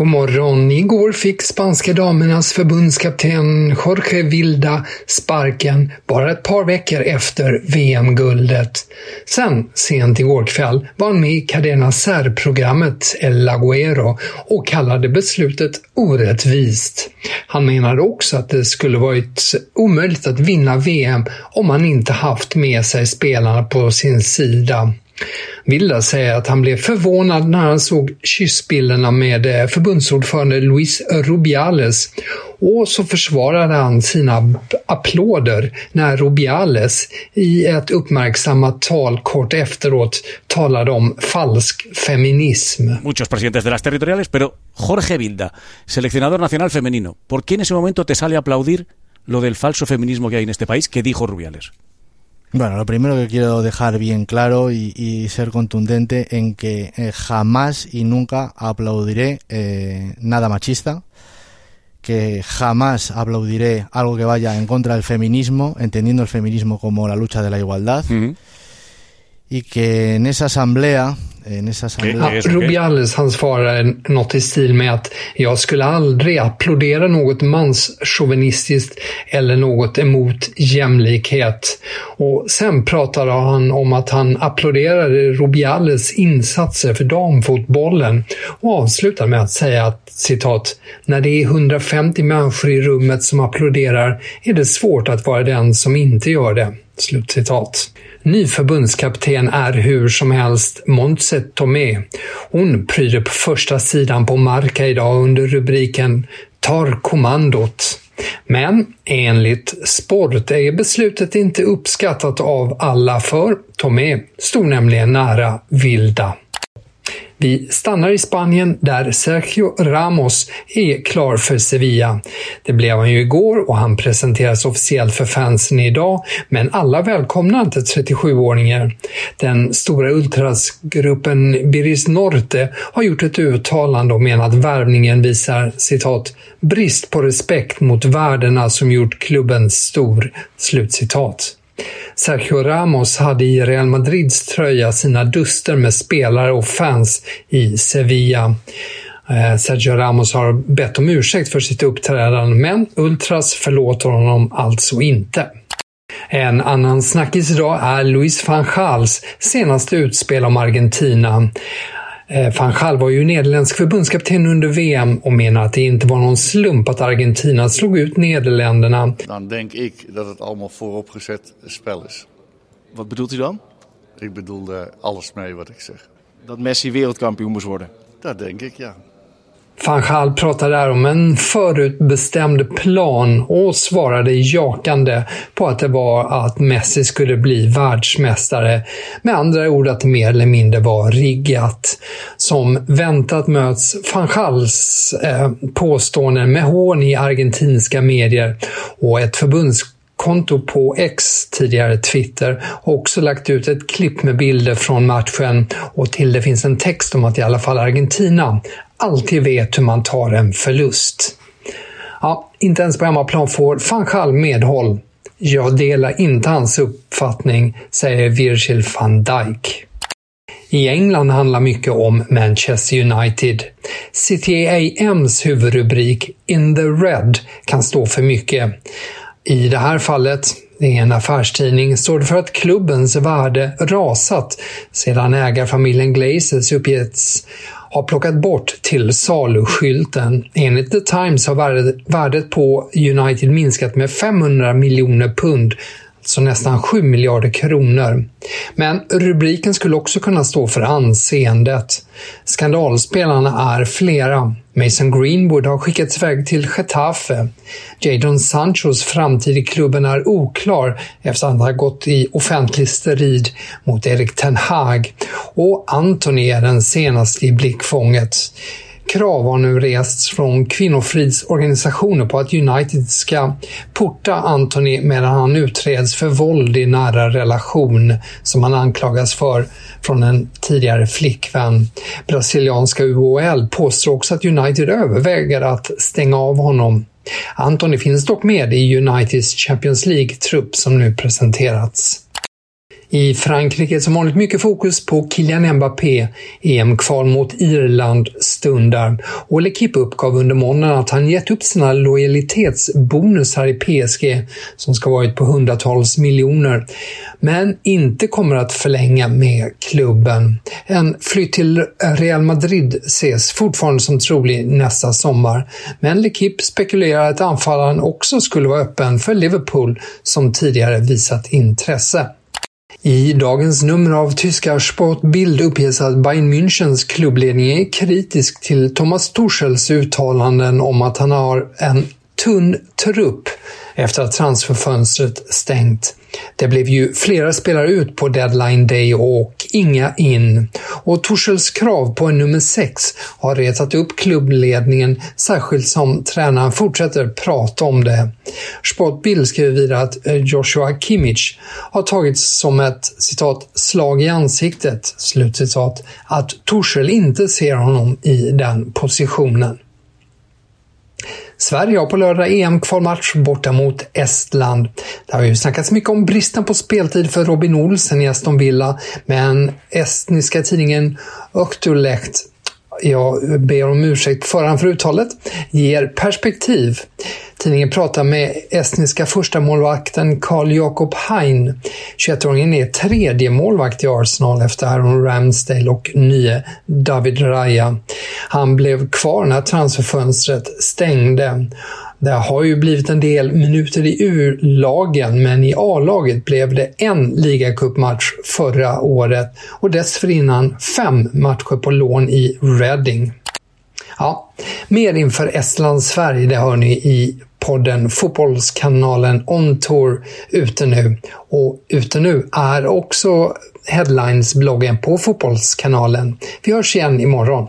God morgon. Igår fick spanska damernas förbundskapten Jorge Vilda sparken bara ett par veckor efter VM-guldet. Sen, sent igår kväll, var han med i Cadena Ser-programmet El Laguero och kallade beslutet orättvist. Han menade också att det skulle varit omöjligt att vinna VM om han inte haft med sig spelarna på sin sida. Vilda säger att han blev förvånad när han såg kyssbilderna med eh, förbundsordförande Luis Rubiales och så försvarade han sina applåder när Rubiales i ett uppmärksammat tal kort efteråt talade om falsk feminism. muchos presidentes de las territoriales, pero Jorge Vilda, seleccionador nacional femenino, ¿por qué en ese momento te sale a aplaudir lo del falso feminismo que hay en este país que dijo Rubiales? Bueno, lo primero que quiero dejar bien claro y, y ser contundente en que eh, jamás y nunca aplaudiré eh, nada machista, que jamás aplaudiré algo que vaya en contra del feminismo, entendiendo el feminismo como la lucha de la igualdad, y que en esa asamblea, en esa asamblea... Ja, Rubiales han svarade något i stil med att jag skulle aldrig applådera något manschauvinistiskt eller något emot jämlikhet. Och sen pratade han om att han applåderade Rubiales insatser för damfotbollen och avslutade med att säga att citat “När det är 150 människor i rummet som applåderar är det svårt att vara den som inte gör det.” Slutcitat. Ny förbundskapten är hur som helst Montse Tomé. Hon pryder på första sidan på Marca idag under rubriken “Tar kommandot”. Men enligt Sport är beslutet inte uppskattat av alla för Tomé stod nämligen nära Vilda. Vi stannar i Spanien där Sergio Ramos är klar för Sevilla. Det blev han ju igår och han presenteras officiellt för fansen idag, men alla välkomnar inte 37-åringen. Den stora ultrasgruppen Biris Norte har gjort ett uttalande och menar att värvningen visar citat “brist på respekt mot värdena som gjort klubben stor”. Slutcitat. Sergio Ramos hade i Real Madrids tröja sina duster med spelare och fans i Sevilla. Eh, Sergio Ramos har bett om ursäkt för sitt uppträdande, men Ultras förlåter honom alltså inte. En annan snackis idag är Luis van Gaals senaste utspel om Argentina. Eh, Van Gaal var ju nederländsk förbundskapten under VM och menar att det inte var någon slump att Argentina slog ut Nederländerna. Dan denk ik dat het allemaal vooropgezet spel is. Wat bedoelt u dan? Ik bedoel er alles mee wat ik zeg. Dat Messi wereldkampioen moest worden? Dat denk ik, ja. Van Gaal pratade där om en förutbestämd plan och svarade jakande på att det var att Messi skulle bli världsmästare. Med andra ord att det mer eller mindre var riggat. Som väntat möts van Gaals eh, påståenden med hån i argentinska medier och ett förbunds konto på X, tidigare Twitter, har också lagt ut ett klipp med bilder från matchen och till det finns en text om att i alla fall Argentina alltid vet hur man tar en förlust. Ja, inte ens på hemmaplan får Fanchal medhåll. Jag delar inte hans uppfattning, säger Virgil van Dijk. I England handlar mycket om Manchester United. CTAMs huvudrubrik “In the Red” kan stå för mycket. I det här fallet, i en affärstidning, står det för att klubbens värde rasat sedan ägarfamiljen Glazers uppgetts har plockat bort till salu-skylten. Enligt The Times har värdet på United minskat med 500 miljoner pund så nästan 7 miljarder kronor. Men rubriken skulle också kunna stå för anseendet. Skandalspelarna är flera. Mason Greenwood har skickats iväg till Getafe. Jadon Sanchos framtid i klubben är oklar efter att han har gått i offentlig strid mot Erik Ten Hag. Och Anthony är den senaste i blickfånget. Krav har nu rests från kvinnofridsorganisationer på att United ska porta Anthony medan han utreds för våld i nära relation som han anklagas för från en tidigare flickvän. Brasilianska UHL påstår också att United överväger att stänga av honom. Anthony finns dock med i Uniteds Champions League-trupp som nu presenterats. I Frankrike som vanligt mycket fokus på Kylian Mbappé. EM-kval mot Irland stundar och L'Equipe uppgav under måndagen att han gett upp sina lojalitetsbonusar i PSG som ska varit på hundratals miljoner, men inte kommer att förlänga med klubben. En flytt till Real Madrid ses fortfarande som trolig nästa sommar, men L'Equipe spekulerar att anfallaren också skulle vara öppen för Liverpool som tidigare visat intresse. I dagens nummer av tyska Sportbild uppges att Bayern Münchens klubbledning är kritisk till Thomas Tuchels uttalanden om att han har en tunn trupp efter att transferfönstret stängt. Det blev ju flera spelare ut på deadline day och inga in. Och Torshälls krav på en nummer 6 har retat upp klubbledningen, särskilt som tränaren fortsätter prata om det. Sportbild skriver vidare att eh, Joshua Kimmich har tagits som ett citat ”slag i ansiktet” slutcitat, att Torshäll inte ser honom i den positionen. Sverige har på lördag EM-kvalmatch borta mot Estland. Det har ju snackats mycket om bristen på speltid för Robin Olsen i Aston Villa, men estniska tidningen Öktulekt jag ber om ursäkt på förhand för uttalet, ger perspektiv. Tidningen pratar med estniska första målvakten Carl Jakob Hein. 21-åringen är tredje målvakt i Arsenal efter Aaron Ramsdale och nye David Raya. Han blev kvar när transferfönstret stängde. Det har ju blivit en del minuter i U-lagen, men i A-laget blev det en ligacupmatch förra året och dessförinnan fem matcher på lån i Reading. Ja, mer inför Estland-Sverige, det hör ni i podden Fotbollskanalen On Tour ute nu. Och ute nu är också Headlines-bloggen på Fotbollskanalen. Vi hörs igen imorgon.